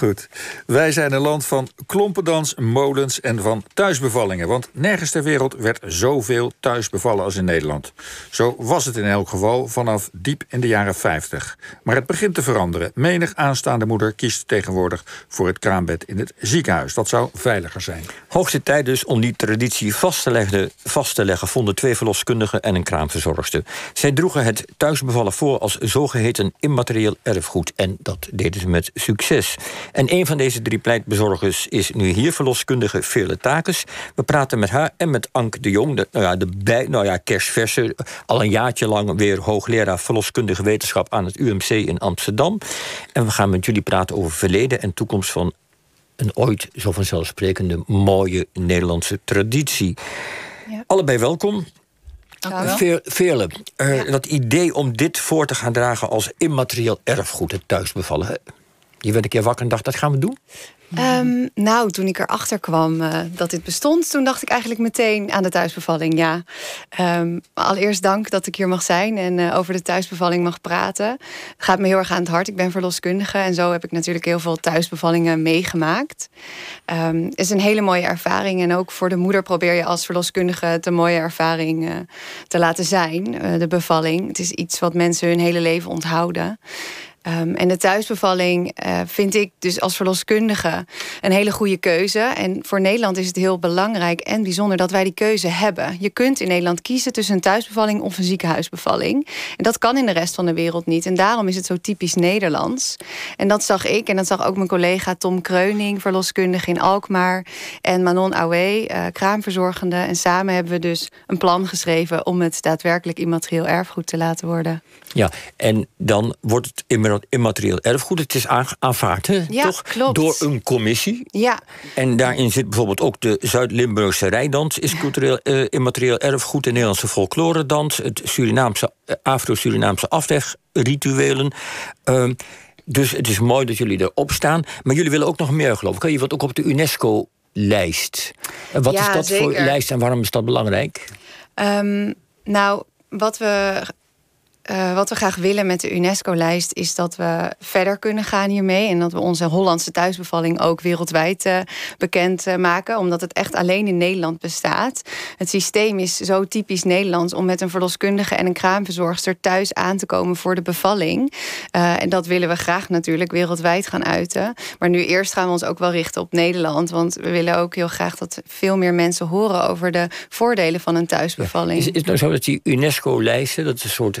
Goed. Wij zijn een land van klompendans, molens en van thuisbevallingen. Want nergens ter wereld werd zoveel thuisbevallen als in Nederland. Zo was het in elk geval vanaf diep in de jaren 50. Maar het begint te veranderen. Menig aanstaande moeder kiest tegenwoordig voor het kraambed in het ziekenhuis. Dat zou veiliger zijn. Hoogste tijd dus om die traditie vast te leggen, vast te leggen vonden twee verloskundigen en een kraamverzorgster. Zij droegen het thuisbevallen voor als zogeheten immaterieel erfgoed. En dat deden ze met succes. En een van deze drie pleitbezorgers is nu hier verloskundige Veerle Takes. We praten met haar en met Anke de Jong, de, nou ja, de bij, nou ja, kerstverse, al een jaartje lang weer hoogleraar verloskundige wetenschap aan het UMC in Amsterdam. En we gaan met jullie praten over verleden en toekomst van een ooit zo vanzelfsprekende mooie Nederlandse traditie. Ja. Allebei welkom. Veerle, uh, dat idee om dit voor te gaan dragen als immaterieel erfgoed, het thuisbevallen. Je werd een keer wakker en dacht, dat gaan we doen? Um, nou, toen ik erachter kwam uh, dat dit bestond, toen dacht ik eigenlijk meteen aan de thuisbevalling. Ja. Um, allereerst dank dat ik hier mag zijn en uh, over de thuisbevalling mag praten. Het gaat me heel erg aan het hart. Ik ben verloskundige en zo heb ik natuurlijk heel veel thuisbevallingen meegemaakt. Het is een hele mooie ervaring en ook voor de moeder probeer je als verloskundige het een mooie ervaring uh, te laten zijn, de bevalling. Het is iets wat mensen hun hele leven onthouden. Um, en de thuisbevalling uh, vind ik dus als verloskundige een hele goede keuze. En voor Nederland is het heel belangrijk en bijzonder dat wij die keuze hebben. Je kunt in Nederland kiezen tussen een thuisbevalling of een ziekenhuisbevalling. En dat kan in de rest van de wereld niet. En daarom is het zo typisch Nederlands. En dat zag ik en dat zag ook mijn collega Tom Kreuning, verloskundige in Alkmaar. En Manon Aoué, uh, kraamverzorgende. En samen hebben we dus een plan geschreven om het daadwerkelijk immaterieel erfgoed te laten worden. Ja, en dan wordt het immaterieel erfgoed. Het is aanvaard, hè? Ja, toch? Klopt. Door een commissie. Ja. En daarin zit bijvoorbeeld ook de Zuid-Limburgse rijdans... is cultureel uh, immaterieel erfgoed, de Nederlandse folkloredans... het Surinaamse, uh, Afro-Surinaamse afwegrituelen... Uh, dus het is mooi dat jullie erop staan. Maar jullie willen ook nog meer, geloof ik. Je wilt ook op de UNESCO-lijst. Wat ja, is dat zeker. voor lijst en waarom is dat belangrijk? Um, nou, wat we uh, wat we graag willen met de UNESCO-lijst is dat we verder kunnen gaan hiermee. En dat we onze Hollandse thuisbevalling ook wereldwijd uh, bekend uh, maken. Omdat het echt alleen in Nederland bestaat. Het systeem is zo typisch Nederlands om met een verloskundige en een kraamverzorgster thuis aan te komen voor de bevalling. en dat willen we graag natuurlijk wereldwijd gaan uiten. Maar nu eerst gaan we ons ook wel richten op Nederland. Want we willen ook heel graag dat veel meer mensen horen over de voordelen van een thuisbevalling. Ja. Is, is het nou zo dat die UNESCO-lijsten, dat is een soort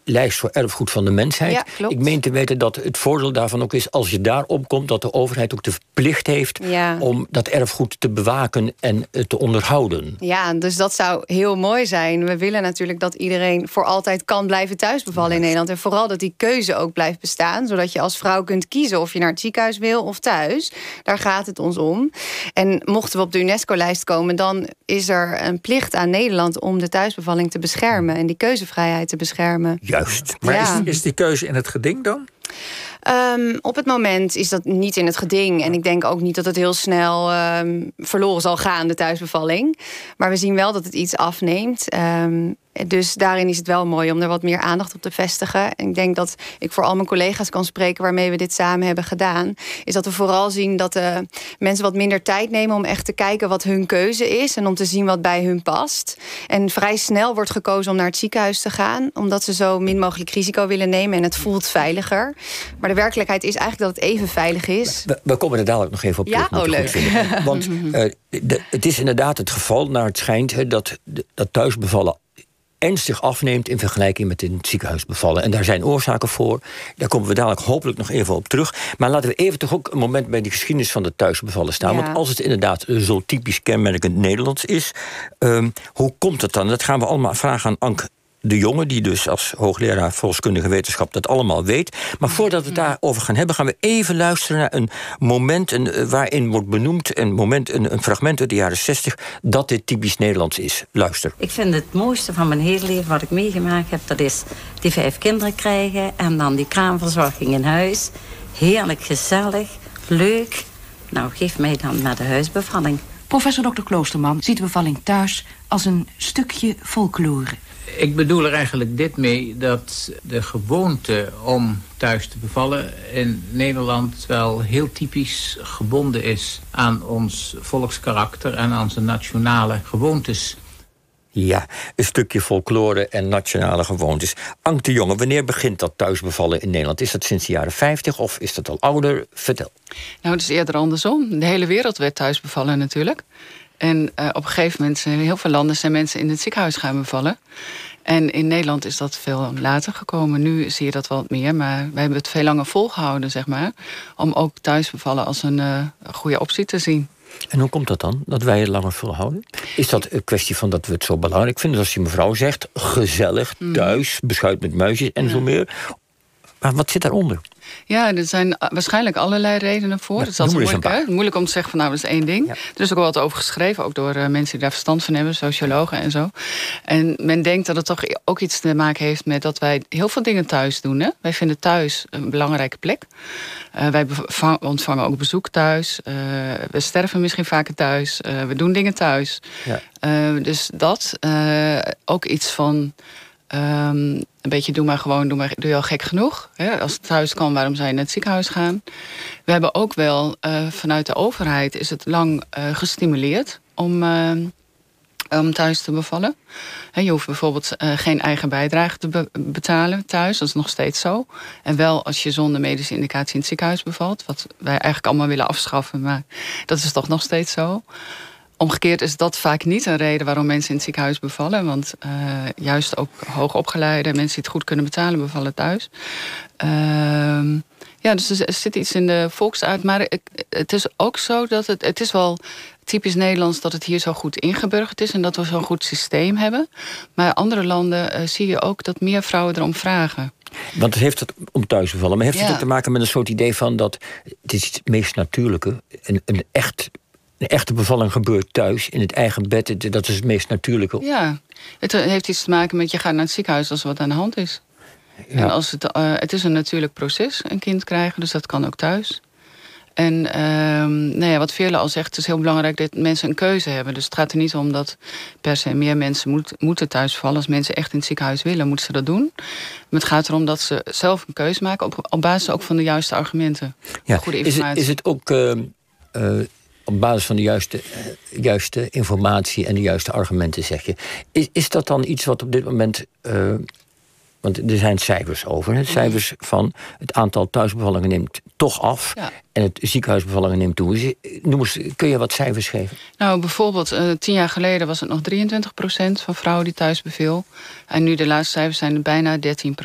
lijst voor erfgoed van de mensheid. Ja, klopt. Ik meen te weten dat het voordeel daarvan ook is... als je daarop komt, dat de overheid ook de plicht heeft... Ja. om dat erfgoed te bewaken en te onderhouden. Ja, dus dat zou heel mooi zijn. We willen natuurlijk dat iedereen voor altijd kan blijven thuisbevallen in Nederland. En vooral dat die keuze ook blijft bestaan. Zodat je als vrouw kunt kiezen of je naar het ziekenhuis wil of thuis. Daar gaat het ons om. En mochten we op de UNESCO-lijst komen... dan is er een plicht aan Nederland om de thuisbevalling te beschermen... en die keuzevrijheid te beschermen. Juist. Maar Ja. is, is die keuze in het geding dan? Um, op het moment is dat niet in het geding. En ik denk ook niet dat het heel snel um, verloren zal gaan, de thuisbevalling. Maar we zien wel dat het iets afneemt. Um, dus daarin is het wel mooi om er wat meer aandacht op te vestigen. En ik denk dat ik voor al mijn collega's kan spreken waarmee we dit samen hebben gedaan. Is dat we vooral zien dat uh, mensen wat minder tijd nemen om echt te kijken wat hun keuze is. En om te zien wat bij hun past. En vrij snel wordt gekozen om naar het ziekenhuis te gaan. Omdat ze zo min mogelijk risico willen nemen. En het voelt veiliger. Maar de werkelijkheid is eigenlijk dat het even veilig is. We, we komen er dadelijk nog even op terug. Ja, oh, leuk. Vinden. Want uh, de, het is inderdaad het geval, naar het schijnt, dat, dat thuisbevallen ernstig afneemt in vergelijking met in het ziekenhuis bevallen. En daar zijn oorzaken voor. Daar komen we dadelijk hopelijk nog even op terug. Maar laten we even toch ook een moment bij die geschiedenis van de thuisbevallen staan. Ja. Want als het inderdaad zo typisch kenmerkend Nederlands is, um, hoe komt het dan? Dat gaan we allemaal vragen aan Anke de jongen, die dus als hoogleraar volkskundige wetenschap dat allemaal weet. Maar voordat we het daarover gaan hebben, gaan we even luisteren naar een moment een, uh, waarin wordt benoemd, een moment, een, een, fragment uit de jaren 60, dat dit typisch Nederlands is. Luister. Ik vind het mooiste van mijn hele leven wat ik meegemaakt heb, dat is die vijf kinderen krijgen en dan die kraamverzorging in huis. Heerlijk, gezellig, leuk. Nou, geef mij dan maar de huisbevalling. Professor Dr. Kloosterman ziet de bevalling thuis als een stukje folklore. Ik bedoel er eigenlijk dit mee dat de gewoonte om thuis te bevallen in Nederland wel heel typisch gebonden is aan ons volkskarakter en aan zijn nationale gewoontes. Ja, een stukje folklore en nationale gewoontes. Ank de Jonge, wanneer begint dat thuisbevallen in Nederland? Is dat sinds de jaren 50 of is dat al ouder? Vertel. Nou, het is eerder andersom. De hele wereld werd thuisbevallen natuurlijk. En uh, op een gegeven moment zijn in heel veel landen zijn mensen in het ziekenhuis gaan bevallen. En in Nederland is dat veel later gekomen. Nu zie je dat wel wat meer, maar wij hebben het veel langer volgehouden, zeg maar. Om ook thuisbevallen als een uh, goede optie te zien. En hoe komt dat dan, dat wij het langer volhouden? Is dat een kwestie van dat we het zo belangrijk vinden? Als je mevrouw zegt, gezellig, mm. thuis, beschuit met muisjes en zo meer. Maar wat zit daaronder? Ja, er zijn waarschijnlijk allerlei redenen voor. Ja, het is altijd moeilijk, hè? moeilijk om te zeggen van nou, dat is één ding. Er is ook wel wat over geschreven, ook door uh, mensen die daar verstand van hebben, sociologen en zo. En men denkt dat het toch ook iets te maken heeft met dat wij heel veel dingen thuis doen. Hè? Wij vinden thuis een belangrijke plek. Uh, wij ontvangen ook bezoek thuis. Uh, we sterven misschien vaker thuis. we doen dingen thuis. Ja. dus dat, ook iets van Um, een beetje doe maar gewoon, doe, maar, doe je al gek genoeg. Hè? Als het thuis kan, waarom zou je naar het ziekenhuis gaan? We hebben ook wel uh, vanuit de overheid is het lang uh, gestimuleerd om, uh, om thuis te bevallen. je hoeft bijvoorbeeld geen eigen bijdrage te be betalen thuis. Dat is nog steeds zo. En wel als je zonder medische indicatie in het ziekenhuis bevalt. Wat wij eigenlijk allemaal willen afschaffen. Maar dat is toch nog steeds zo. Omgekeerd is dat vaak niet een reden waarom mensen in het ziekenhuis bevallen. Want uh, juist ook hoogopgeleide mensen die het goed kunnen betalen, bevallen thuis. Uh, ja, dus er zit iets in de volksaard. Maar het is ook zo dat het. Het is wel typisch Nederlands dat het hier zo goed ingeburgerd is en dat we zo'n goed systeem hebben. Maar andere landen uh, zie je ook dat meer vrouwen erom vragen. Want het heeft het om thuis bevallen, maar heeft het ook te maken met een soort idee van dat het is het meest natuurlijke, een, een echt een echte bevalling gebeurt thuis, in het eigen bed. Dat is het meest natuurlijke. Ja, het heeft iets te maken met je gaat naar het ziekenhuis als er wat aan de hand is. Ja. En als het, uh, het is een natuurlijk proces, een kind krijgen, dus dat kan ook thuis. En uh, nou ja, wat Veerle al zegt, het is heel belangrijk dat mensen een keuze hebben. Dus het gaat er niet om dat per se meer mensen moet, moeten thuisvallen. Als mensen echt in het ziekenhuis willen, moeten ze dat doen. Maar het gaat erom dat ze zelf een keuze maken op, op basis ook van de juiste argumenten. Ja. Goede informatie. Is het, is het ook. Uh, op basis van de juiste, uh, juiste informatie en de juiste argumenten, zeg je. Is, is dat dan iets wat op dit moment. Uh, want er zijn cijfers over. Hè? Cijfers van het aantal thuisbevallingen neemt toch af. En het ziekenhuisbevallingen neemt toe. Noem eens, kun je wat cijfers geven? Nou, bijvoorbeeld, uh, tien jaar geleden was het nog 23% van vrouwen die thuis beviel. En nu de laatste cijfers zijn er bijna 13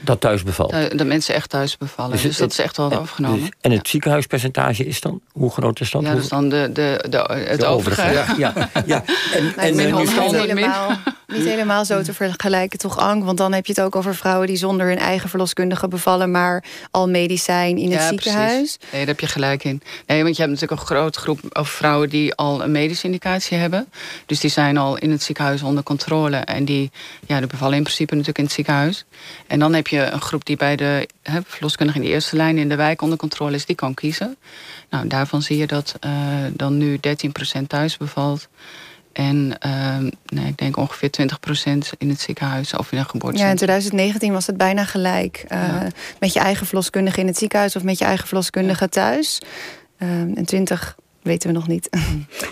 dat thuis bevalt. Dat mensen echt thuis bevallen. Dus, dus dat is echt wel afgenomen. Dus, en het ziekenhuispercentage is dan? Hoe groot is dat? Ja, dat is dan de, de, de, het overige. Ja, ja, ja. En, en, en nu helemaal, niet helemaal zo te vergelijken, toch, Ang? Want dan heb je het ook over vrouwen die zonder hun eigen verloskundige bevallen... maar al medicijn in het ziekenhuis. Precies. Nee, daar heb je gelijk in. Nee, want je hebt natuurlijk een grote groep of vrouwen... die al een medische indicatie hebben. Dus die zijn al in het ziekenhuis onder controle. En die, ja, die bevallen in principe natuurlijk in het ziekenhuis. En dan heb je je een groep die bij de he, verloskundige in de eerste lijn in de wijk onder controle is, die kan kiezen. Nou, daarvan zie je dat uh, dan nu 13% thuis bevalt. En uh, nee, ik denk ongeveer 20% in het ziekenhuis of in een geboorte. Ja, in 2019 was het bijna gelijk. Uh, ja. Met je eigen verloskundige in het ziekenhuis of met je eigen verloskundige thuis. en 20 weten we nog niet.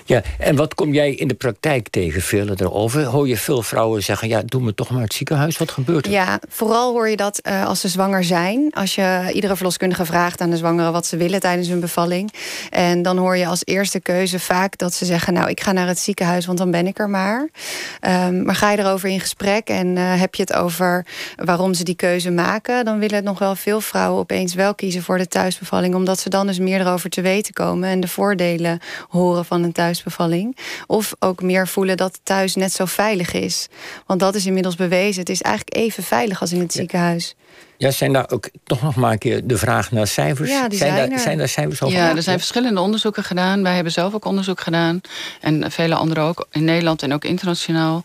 Ja, en wat kom jij in de praktijk tegen, veel erover? Hoor je veel vrouwen zeggen, ja, doe me toch maar het ziekenhuis. Wat gebeurt er? Ja, vooral hoor je dat uh, als ze zwanger zijn. Als je iedere verloskundige vraagt aan de zwangere wat ze willen tijdens hun bevalling. En dan hoor je als eerste keuze vaak dat ze zeggen, nou, ik ga naar het ziekenhuis, want dan ben ik er maar. Um, maar ga je erover in gesprek en uh, heb je het over waarom ze die keuze maken, dan willen het nog wel veel vrouwen opeens wel kiezen voor de thuisbevalling, omdat ze dan dus meer erover te weten komen en de voordelen horen van een thuisbevalling. Of ook meer voelen dat thuis net zo veilig is. Want dat is inmiddels bewezen. Het is eigenlijk even veilig als in het ziekenhuis. Ja, zijn daar ook toch nog maar een keer de vraag naar cijfers? Ja, die zijn, zijn, daar, zijn daar cijfers over? Ja, er zijn verschillende onderzoeken gedaan. Wij hebben zelf ook onderzoek gedaan. En vele anderen ook in Nederland en ook internationaal.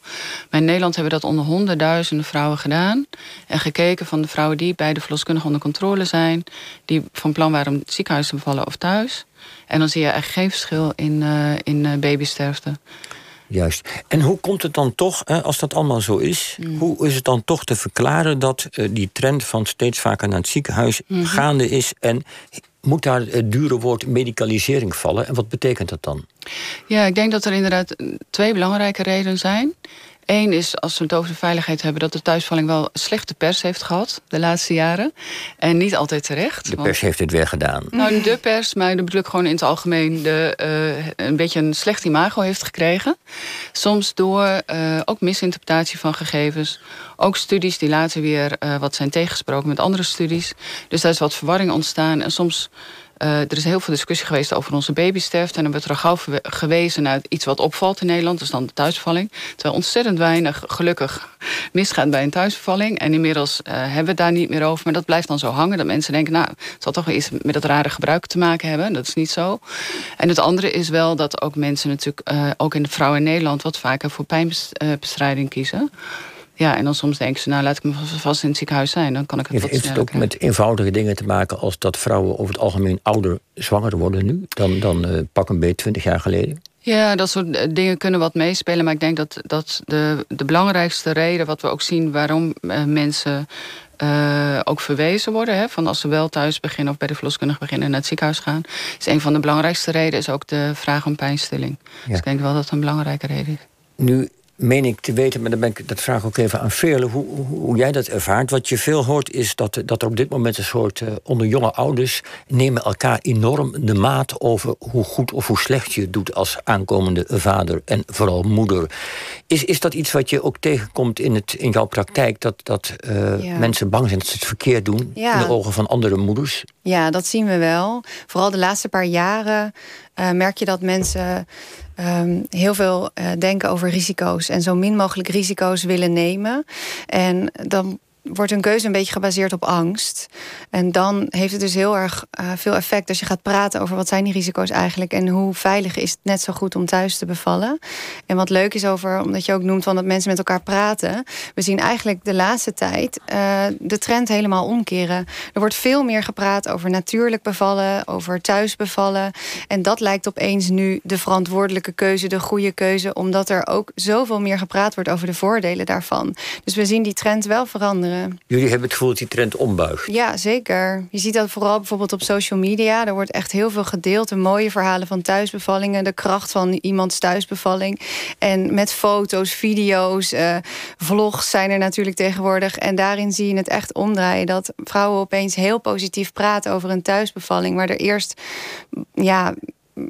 Maar in Nederland hebben we dat onder honderdduizenden vrouwen gedaan. En gekeken van de vrouwen die bij de verloskundige onder controle zijn. Die van plan waren om het ziekenhuis te bevallen of thuis. En dan zie je eigenlijk geen verschil in, uh, in uh, babysterfte. Juist. En hoe komt het dan toch, als dat allemaal zo is, mm. hoe is het dan toch te verklaren dat uh, die trend van steeds vaker naar het ziekenhuis mm-hmm. gaande is en moet daar het dure woord medicalisering vallen? En wat betekent dat dan? Ja, ik denk dat er inderdaad twee belangrijke redenen zijn. Eén is, als we het over de veiligheid hebben... dat de thuisvalling wel slechte pers heeft gehad de laatste jaren. En niet altijd terecht. De pers heeft het weer gedaan. Nou, de pers, maar de bedoel ik gewoon in het algemeen... De, uh, een beetje een slecht imago heeft gekregen. Soms door uh, ook misinterpretatie van gegevens. Ook studies die later weer uh, wat zijn tegensproken met andere studies. Dus daar is wat verwarring ontstaan. En soms uh, er is heel veel discussie geweest over onze babysterfte. En dan werd er gauw gewezen naar iets wat opvalt in Nederland. Is dan de thuisbevalling. Terwijl ontzettend weinig gelukkig misgaat bij een thuisbevalling. En inmiddels uh, hebben we het daar niet meer over. Maar dat blijft dan zo hangen. Dat mensen denken, nou, het zal toch wel iets met dat rare gebruik te maken hebben. Dat is niet zo. En het andere is wel dat ook mensen natuurlijk, uh, ook in de vrouwen in Nederland... wat vaker voor pijnbestrijding kiezen. Ja, en dan soms denken ze, nou laat ik me vast in het ziekenhuis zijn. Dan kan ik het Heeft, heeft het ook met eenvoudige dingen te maken als dat vrouwen over het algemeen ouder zwanger worden nu dan, dan uh, pak een beetje 20 jaar geleden? Ja, dat soort eh, dingen kunnen wat meespelen. Maar ik denk dat, dat de, de belangrijkste reden, wat we ook zien waarom uh, mensen uh, ook verwezen worden. Hè, van als ze wel thuis beginnen of bij de verloskundige beginnen en naar het ziekenhuis gaan. Is een van de belangrijkste redenen is ook de vraag om pijnstilling. Ja. Dus ik denk wel dat het een belangrijke reden is. Nu meen ik te weten, maar dan ben ik, dat vraag ik ook even aan Veerle, hoe, hoe, jij dat ervaart. Wat je veel hoort is dat, dat er op dit moment een soort, uh, onder jonge ouders, nemen elkaar enorm de maat over hoe goed of hoe slecht je het doet als aankomende vader en vooral moeder. Is, is dat iets wat je ook tegenkomt in, het, in jouw praktijk, dat, dat uh, mensen bang zijn dat ze het verkeerd doen ja. in de ogen van andere moeders? Ja, dat zien we wel. Vooral de laatste paar jaren uh, merk je dat mensen um, heel veel uh, denken over risico's en zo min mogelijk risico's willen nemen. En dan wordt een keuze een beetje gebaseerd op angst. En dan heeft het dus heel erg uh, veel effect als je gaat praten over wat zijn die risico's eigenlijk en hoe veilig is het net zo goed om thuis te bevallen. En wat leuk is over, omdat je ook noemt van dat mensen met elkaar praten. We zien eigenlijk de laatste tijd uh, de trend helemaal omkeren. Er wordt veel meer gepraat over natuurlijk bevallen, over thuis bevallen. En dat lijkt opeens nu de verantwoordelijke keuze, de goede keuze, omdat er ook zoveel meer gepraat wordt over de voordelen daarvan. Dus we zien die trend wel veranderen. Jullie hebben het gevoel dat die trend ombuigt? Ja, zeker. Je ziet dat vooral bijvoorbeeld op social media. Er wordt echt heel veel gedeeld. De mooie verhalen van thuisbevallingen. De kracht van iemands thuisbevalling. En met foto's, video's, uh, vlogs zijn er natuurlijk tegenwoordig. En daarin zie je het echt omdraaien. Dat vrouwen opeens heel positief praten over een thuisbevalling. Maar er eerst, ja,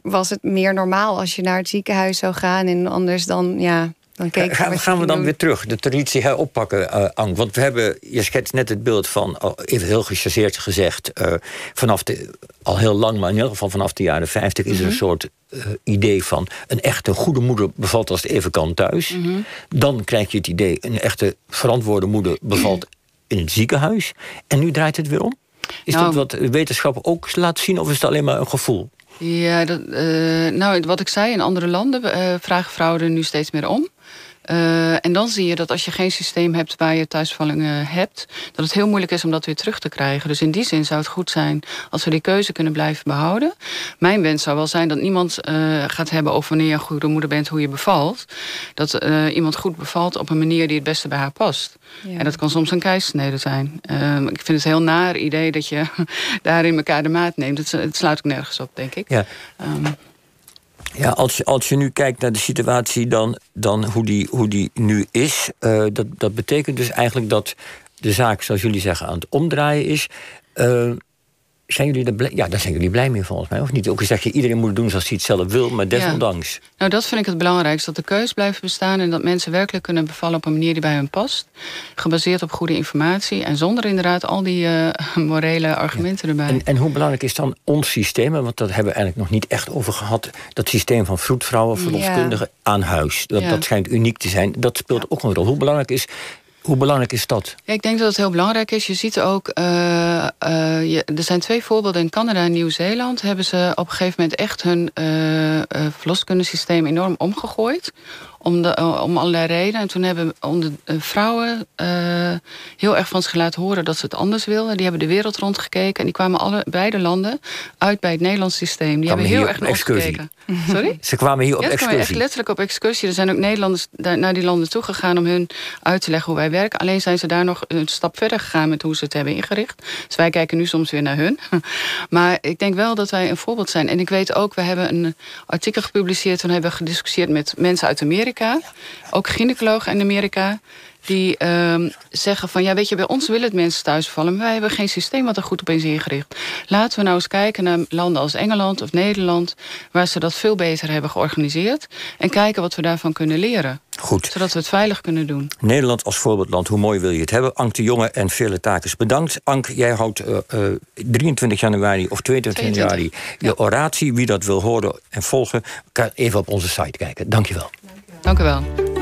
was het meer normaal als je naar het ziekenhuis zou gaan. En anders dan, ja, dan gaan, gaan we dan weer terug, de traditie heroppakken, uh, Ank? Want we hebben, je schetst net het beeld van, even heel gechargeerd gezegd, uh, vanaf de, al heel lang, maar in ieder geval vanaf de jaren 50 is er een mhm. soort uh, idee van een echte goede moeder bevalt als het even kan thuis. Mhm. Dan krijg je het idee, een echte verantwoorde moeder bevalt in het ziekenhuis. En nu draait het weer om? Is nou, dat wat wetenschap ook laat zien, of is het alleen maar een gevoel? Ja, dat, uh, nou, wat ik zei, in andere landen uh, vragen vrouwen er nu steeds meer om. Uh, en dan zie je dat als je geen systeem hebt waar je thuisvallingen hebt, dat het heel moeilijk is om dat weer terug te krijgen. Dus in die zin zou het goed zijn als we die keuze kunnen blijven behouden. Mijn wens zou wel zijn dat niemand uh, gaat hebben over wanneer je een goede moeder bent, hoe je bevalt. Dat uh, iemand goed bevalt op een manier die het beste bij haar past. Ja. En dat kan soms een keissnede zijn. Ehm, ik vind het heel naar idee dat je daarin elkaar de maat neemt. Het, het sluit ook nergens op, denk ik. Ja. Um, ja, als je, als je nu kijkt naar de situatie dan, dan hoe, die, hoe die nu is, uh, dat, dat betekent dus eigenlijk dat de zaak, zoals jullie zeggen, aan het omdraaien is. Uh, zijn jullie er blij, ja, daar zijn jullie blij mee volgens mij, of niet? Ook al zeg je, iedereen moet doen zoals hij het zelf wil, maar desondanks. Ja. Nou, dat vind ik het belangrijkste. Dat de keus blijft bestaan en dat mensen werkelijk kunnen bevallen op een manier die bij hun past. Gebaseerd op goede informatie en zonder inderdaad al die uh, morele argumenten erbij. En, en, hoe belangrijk is dan ons systeem? Want dat hebben we eigenlijk nog niet echt over gehad. Dat systeem van vroedvrouwen, verloskundigen ja. aan huis. Dat, dat schijnt uniek te zijn. Dat speelt ook een rol. Hoe belangrijk is hoe belangrijk is dat? Ik denk dat het heel belangrijk is. Je ziet ook, uh, je, er zijn twee voorbeelden in Canada en Nieuw-Zeeland. Hebben ze op een gegeven moment echt hun uh, verloskundesysteem enorm omgegooid. Om, de, om allerlei redenen. En toen hebben onder, vrouwen heel erg van zich laten horen dat ze het anders wilden. Die hebben de wereld rondgekeken. En die kwamen alle, beide landen uit bij het Nederlands systeem. Die hebben heel erg naar ons gekeken. Sorry? Ze kwamen hier op ja, ze kwamen echt excursie. letterlijk op excursie. Er zijn ook Nederlanders naar die landen toegegaan om hun uit te leggen hoe wij werken. Alleen zijn ze daar nog een stap verder gegaan met hoe ze het hebben ingericht. Dus wij kijken nu soms weer naar hun. Maar ik denk wel dat wij een voorbeeld zijn. En ik weet ook, we hebben een artikel gepubliceerd. We hebben gediscussieerd met mensen uit Amerika. Ook gynaecologen in Amerika. Die ehm, zeggen van, ja weet je, bij ons willen het mensen thuis vallen. Maar wij hebben geen systeem wat er goed op is ingericht. Laten we nou eens kijken naar landen als Engeland of Nederland. Waar ze dat veel beter hebben georganiseerd. En kijken wat we daarvan kunnen leren. Goed. Zodat we het veilig kunnen doen. Nederland als voorbeeldland, hoe mooi wil je het hebben? Ank de Jonge en Vele Takers, bedankt. Ank, jij houdt eh, eh, 23 januari of 22 januari je oratie. Wie dat wil horen en volgen, kan even op onze site kijken. Dank je wel. Dank u wel.